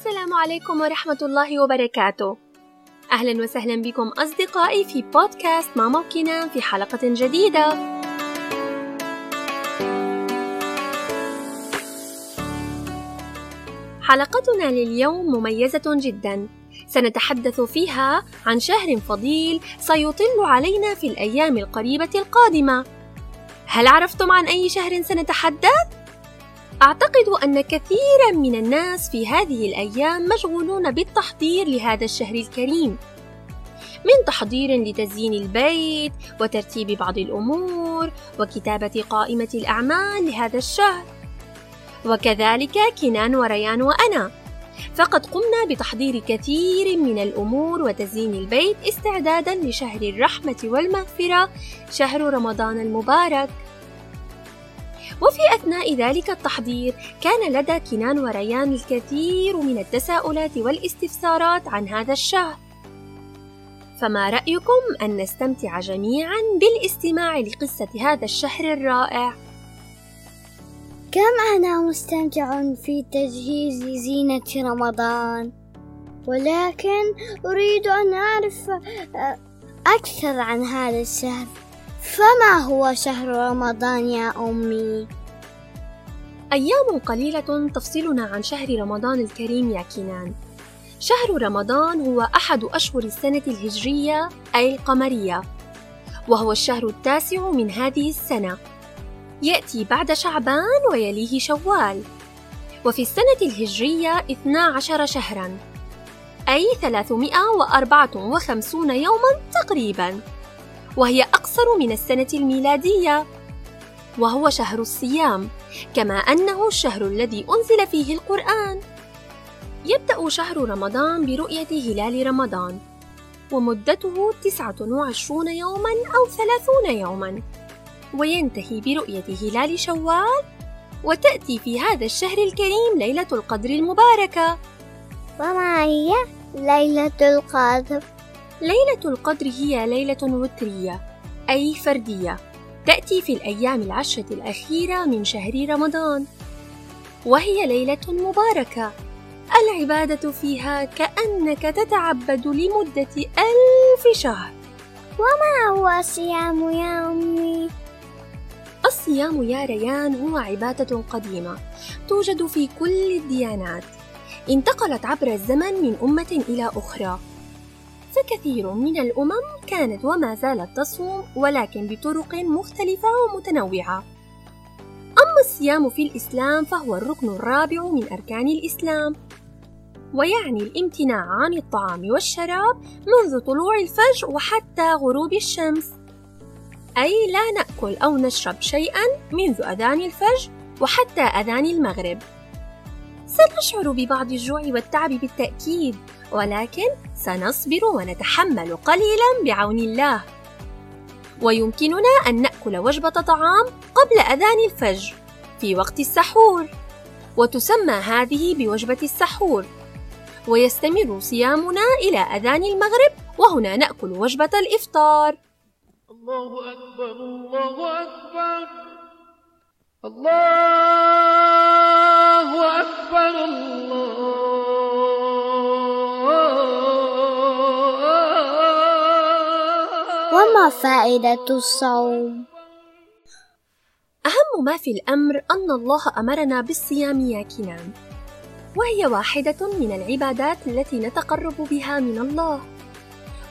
السلام عليكم ورحمة الله وبركاته. أهلا وسهلا بكم أصدقائي في بودكاست ماما وكنان في حلقة جديدة. حلقتنا لليوم مميزة جدا. سنتحدث فيها عن شهر فضيل سيطل علينا في الأيام القريبة القادمة. هل عرفتم عن أي شهر سنتحدث؟ أعتقد أن كثيرا من الناس في هذه الأيام مشغولون بالتحضير لهذا الشهر الكريم. من تحضير لتزيين البيت وترتيب بعض الأمور وكتابة قائمة الأعمال لهذا الشهر. وكذلك كنان وريان وأنا. فقد قمنا بتحضير كثير من الأمور وتزيين البيت استعدادا لشهر الرحمة والمغفرة شهر رمضان المبارك. وفي أثناء ذلك التحضير كان لدى كنان وريان الكثير من التساؤلات والاستفسارات عن هذا الشهر فما رأيكم أن نستمتع جميعا بالاستماع لقصة هذا الشهر الرائع؟ كم أنا مستمتع في تجهيز زينة رمضان ولكن أريد أن أعرف آه، أكثر عن هذا الشهر فما هو شهر رمضان يا أمي؟ أيام قليلة تفصلنا عن شهر رمضان الكريم يا كنان. شهر رمضان هو أحد أشهر السنة الهجرية أي القمرية، وهو الشهر التاسع من هذه السنة. يأتي بعد شعبان ويليه شوال. وفي السنة الهجرية 12 شهرًا، أي 354 يومًا تقريبًا. وهي أقصر من السنة الميلادية وهو شهر الصيام كما أنه الشهر الذي أنزل فيه القرآن. يبدأ شهر رمضان برؤية هلال رمضان ومدته تسعة وعشرون يوما أو ثلاثون يوما. وينتهي برؤية هلال شوال وتأتي في هذا الشهر الكريم ليلة القدر المباركة. وما هي ليلة القدر؟ ليلة القدر هي ليلة وترية. أي فردية. تأتي في الأيام العشرة الأخيرة من شهر رمضان. وهي ليلة مباركة. العبادة فيها كأنك تتعبد لمدة ألف شهر. وما هو الصيام يا أمي؟ الصيام يا ريان هو عبادة قديمة توجد في كل الديانات. انتقلت عبر الزمن من أمة إلى أخرى. فكثير من الأمم كانت وما زالت تصوم ولكن بطرق مختلفة ومتنوعة. أما الصيام في الإسلام فهو الركن الرابع من أركان الإسلام، ويعني الامتناع عن الطعام والشراب منذ طلوع الفجر وحتى غروب الشمس. أي لا نأكل أو نشرب شيئا منذ أذان الفجر وحتى أذان المغرب. سنشعر ببعض الجوع والتعب بالتأكيد، ولكن سنصبر ونتحمل قليلا بعون الله. ويمكننا أن نأكل وجبة طعام قبل أذان الفجر في وقت السحور وتسمى هذه بوجبة السحور. ويستمر صيامنا إلى أذان المغرب وهنا نأكل وجبة الإفطار. الله أكبر الله أكبر. الله أكبر الله وما فائدة الصوم؟ أهم ما في الأمر أن الله أمرنا بالصيام يا كنان وهي واحدة من العبادات التي نتقرب بها من الله.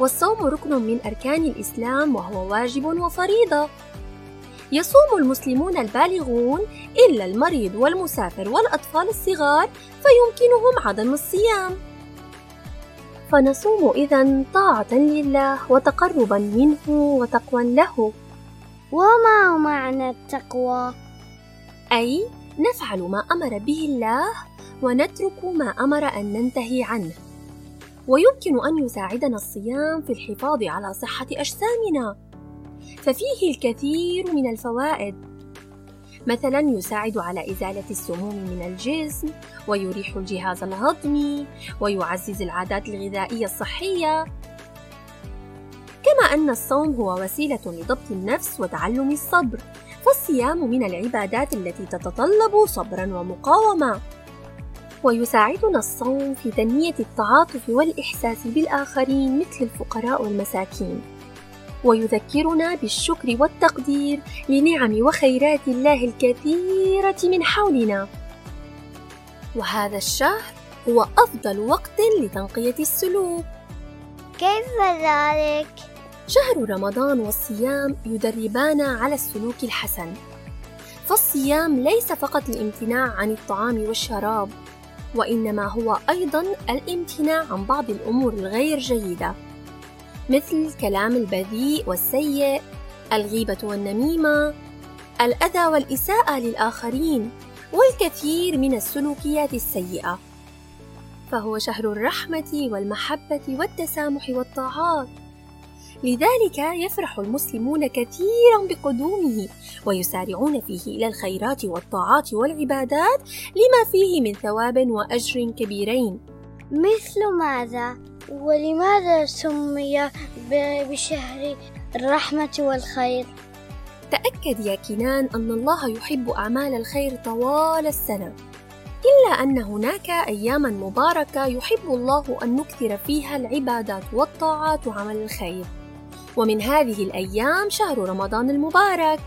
والصوم ركن من أركان الإسلام وهو واجب وفريضة. يصوم المسلمون البالغون إلا المريض والمسافر والأطفال الصغار فيمكنهم عدم الصيام. فنصوم إذا طاعة لله وتقربا منه وتقوى له. وما معنى التقوى؟ أي نفعل ما أمر به الله ونترك ما أمر أن ننتهي عنه. ويمكن أن يساعدنا الصيام في الحفاظ على صحة أجسامنا. ففيه الكثير من الفوائد. مثلا يساعد على إزالة السموم من الجسم ويريح الجهاز الهضمي ويعزز العادات الغذائية الصحية. كما أن الصوم هو وسيلة لضبط النفس وتعلم الصبر فالصيام من العبادات التي تتطلب صبرا ومقاومة. ويساعدنا الصوم في تنمية التعاطف والإحساس بالآخرين مثل الفقراء والمساكين. ويذكرنا بالشكر والتقدير لنعم وخيرات الله الكثيرة من حولنا. وهذا الشهر هو أفضل وقت لتنقية السلوك. كيف ذلك؟ شهر رمضان والصيام يدربانا على السلوك الحسن. فالصيام ليس فقط الامتناع عن الطعام والشراب وإنما هو أيضا الامتناع عن بعض الأمور الغير جيدة. مثل الكلام البذيء والسيء الغيبة والنميمة الأذى والإساءة للآخرين والكثير من السلوكيات السيئة. فهو شهر الرحمة والمحبة والتسامح والطاعات. لذلك يفرح المسلمون كثيرا بقدومه ويسارعون فيه إلى الخيرات والطاعات والعبادات لما فيه من ثواب وأجر كبيرين. مثل ماذا؟ ولماذا سمي بشهر الرحمة والخير؟ تأكد يا كنان أن الله يحب أعمال الخير طوال السنة إلا أن هناك أياما مباركة يحب الله أن نكثر فيها العبادات والطاعات وعمل الخير ومن هذه الأيام شهر رمضان المبارك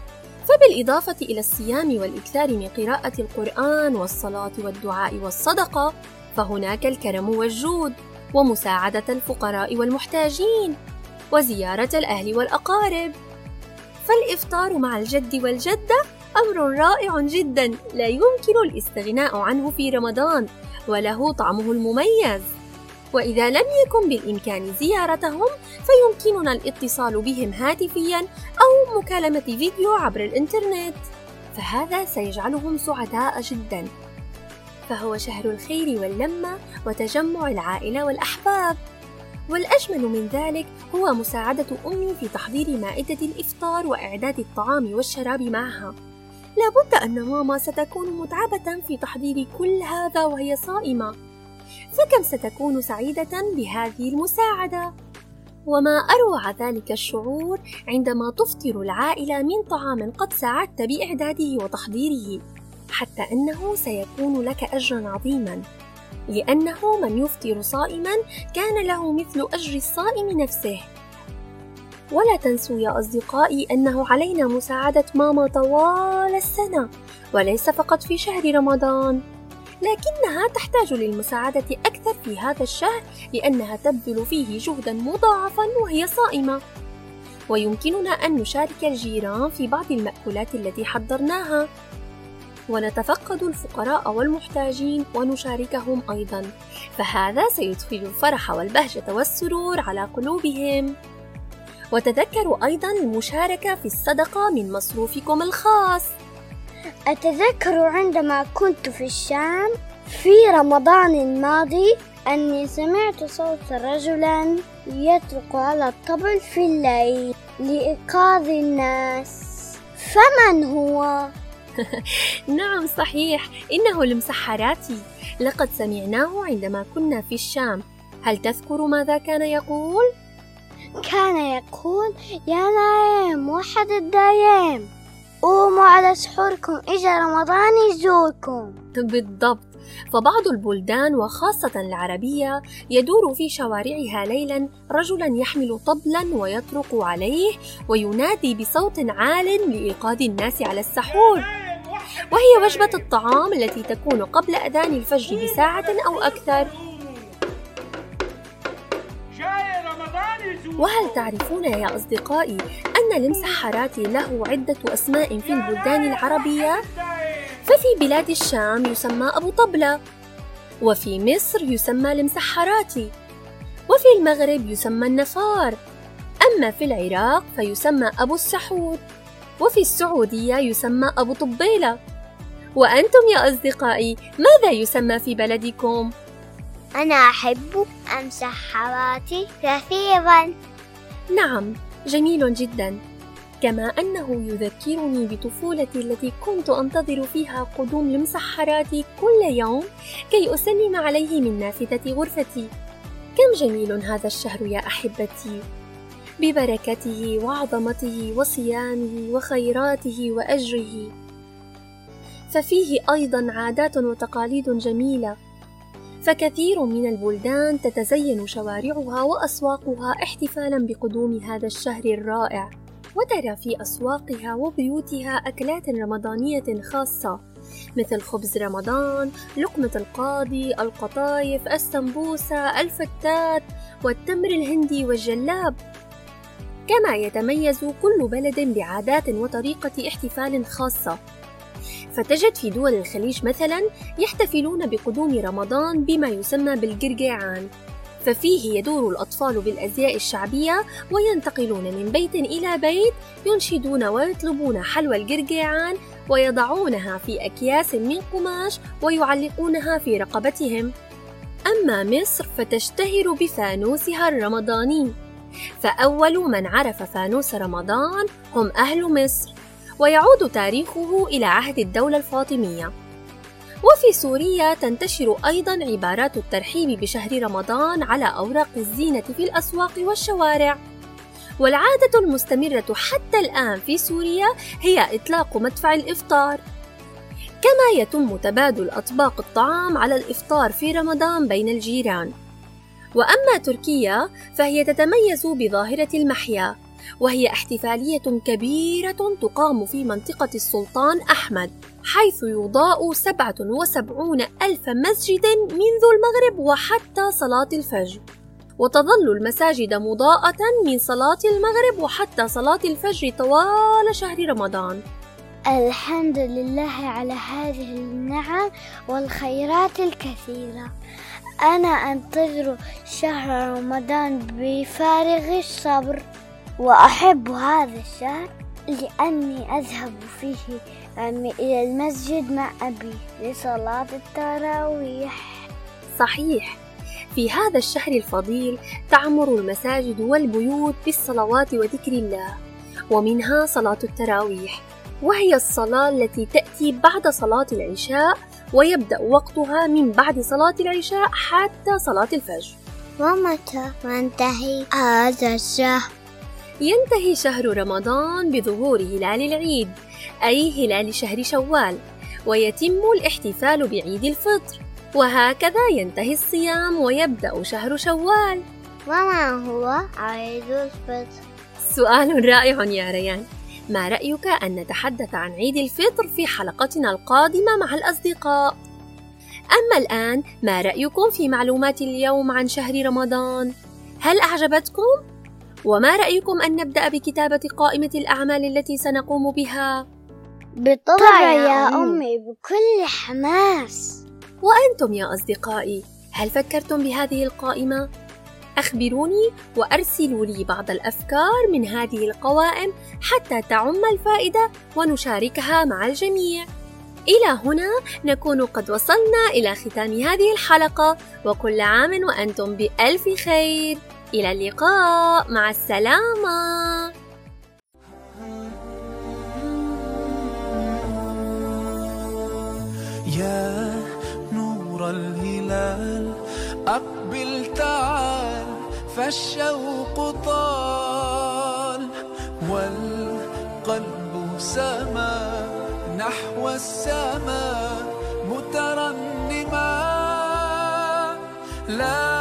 فبالإضافة إلى الصيام والإكثار من قراءة القرآن والصلاة والدعاء والصدقة فهناك الكرم والجود ومساعدة الفقراء والمحتاجين وزيارة الأهل والأقارب. فالإفطار مع الجد والجدة أمر رائع جدا لا يمكن الاستغناء عنه في رمضان وله طعمه المميز. وإذا لم يكن بالإمكان زيارتهم فيمكننا الاتصال بهم هاتفيا أو مكالمة فيديو عبر الإنترنت. فهذا سيجعلهم سعداء جدا. فهو شهر الخير واللمة وتجمع العائلة والأحباب. والأجمل من ذلك هو مساعدة أمي في تحضير مائدة الإفطار وإعداد الطعام والشراب معها. لابد أن ماما ستكون متعبة في تحضير كل هذا وهي صائمة. فكم ستكون سعيدة بهذه المساعدة؟ وما أروع ذلك الشعور عندما تفطر العائلة من طعام قد ساعدت بإعداده وتحضيره. حتى أنه سيكون لك أجرا عظيما لأنه من يفطر صائما كان له مثل أجر الصائم نفسه. ولا تنسوا يا أصدقائي أنه علينا مساعدة ماما طوال السنة وليس فقط في شهر رمضان. لكنها تحتاج للمساعدة أكثر في هذا الشهر لأنها تبذل فيه جهدا مضاعفا وهي صائمة. ويمكننا أن نشارك الجيران في بعض المأكولات التي حضرناها. ونتفقد الفقراء والمحتاجين ونشاركهم أيضا. فهذا سيدخل الفرح والبهجة والسرور على قلوبهم. وتذكروا أيضا المشاركة في الصدقة من مصروفكم الخاص. أتذكر عندما كنت في الشام في رمضان الماضي أني سمعت صوت رجلا يطرق على الطبل في الليل لإيقاظ الناس. فمن هو؟ نعم صحيح. إنه المسحراتي لقد سمعناه عندما كنا في الشام. هل تذكر ماذا كان يقول؟ كان يقول يا نايم وحد الدايم. قوموا على سحوركم إجا رمضان يزوركم. بالضبط. فبعض البلدان وخاصة العربية يدور في شوارعها ليلا رجلا يحمل طبلا ويطرق عليه وينادي بصوت عال لإيقاظ الناس على السحور. وهي وجبة الطعام التي تكون قبل أذان الفجر بساعة أو أكثر. وهل تعرفون يا أصدقائي أن المسحرات له عدة أسماء في البلدان العربية؟ ففي بلاد الشام يسمى أبو طبلة وفي مصر يسمى المسحراتي وفي المغرب يسمى النفار. أما في العراق فيسمى أبو السحور وفي السعودية يسمى أبو طبيلة. وأنتم يا أصدقائي ماذا يسمى في بلدكم؟ أنا أحب أمسح حواتي كثيرا. نعم جميل جدا. كما أنه يذكرني بطفولتي التي كنت أنتظر فيها قدوم المسحرات كل يوم كي أسلم عليه من نافذة غرفتي. كم جميل هذا الشهر يا أحبتي. ببركته وعظمته وصيامه وخيراته وأجره. ففيه أيضا عادات وتقاليد جميلة فكثير من البلدان تتزين شوارعها وأسواقها احتفالا بقدوم هذا الشهر الرائع وترى في أسواقها وبيوتها أكلات رمضانية خاصة مثل خبز رمضان، لقمة القاضي، القطايف، السمبوسة، الفتات، والتمر الهندي والجلاب. كما يتميز كل بلد بعادات وطريقة احتفال خاصة. فتجد في دول الخليج مثلا يحتفلون بقدوم رمضان بما يسمى بالقرقيعان ففيه يدور الأطفال بالأزياء الشعبية وينتقلون من بيت إلى بيت ينشدون ويطلبون حلوى القرقيعان ويضعونها في أكياس من قماش ويعلقونها في رقبتهم. أما مصر فتشتهر بفانوسها الرمضاني. فأول من عرف فانوس رمضان هم أهل مصر. ويعود تاريخه إلى عهد الدولة الفاطمية. وفي سوريا تنتشر أيضا عبارات الترحيب بشهر رمضان على أوراق الزينة في الأسواق والشوارع. والعادة المستمرة حتى الآن في سوريا هي إطلاق مدفع الإفطار. كما يتم تبادل أطباق الطعام على الإفطار في رمضان بين الجيران. وأما تركيا فهي تتميز بظاهرة المحيا. وهي احتفالية كبيرة تقام في منطقة السلطان أحمد حيث يضاء سبعة وسبعون ألف مسجد منذ المغرب وحتى صلاة الفجر. وتظل المساجد مضاءة من صلاة المغرب وحتى صلاة الفجر طوال شهر رمضان. الحمد لله على هذه النعم والخيرات الكثيرة. أنا أنتظر شهر رمضان بفارغ الصبر. وأحب هذا الشهر لأني أذهب فيه إلى المسجد مع أبي لصلاة التراويح. صحيح. في هذا الشهر الفضيل تعمر المساجد والبيوت بالصلوات وذكر الله ومنها صلاة التراويح وهي الصلاة التي تأتي بعد صلاة العشاء ويبدأ وقتها من بعد صلاة العشاء حتى صلاة الفجر. ومتى ينتهي هذا الشهر؟ ينتهي شهر رمضان بظهور هلال العيد أي هلال شهر شوال ويتم الاحتفال بعيد الفطر وهكذا ينتهي الصيام ويبدأ شهر شوال وما هو عيد الفطر؟ سؤال رائع يا ريان ما رأيك أن نتحدث عن عيد الفطر في حلقتنا القادمة مع الأصدقاء؟ أما الآن ما رأيكم في معلومات اليوم عن شهر رمضان؟ هل أعجبتكم؟ وما رأيكم أن نبدأ بكتابة قائمة الأعمال التي سنقوم بها؟ بالطبع يا أمي بكل حماس وأنتم يا أصدقائي هل فكرتم بهذه القائمة؟ أخبروني وأرسلوا لي بعض الأفكار من هذه القوائم حتى تعم الفائدة ونشاركها مع الجميع. إلى هنا نكون قد وصلنا إلى ختام هذه الحلقة وكل عام وأنتم بألف خير. إلى اللقاء مع السلامة. يا نور الهلال أقبل تعال فالشوق طال. والقلب سما نحو السماء مترنما. لا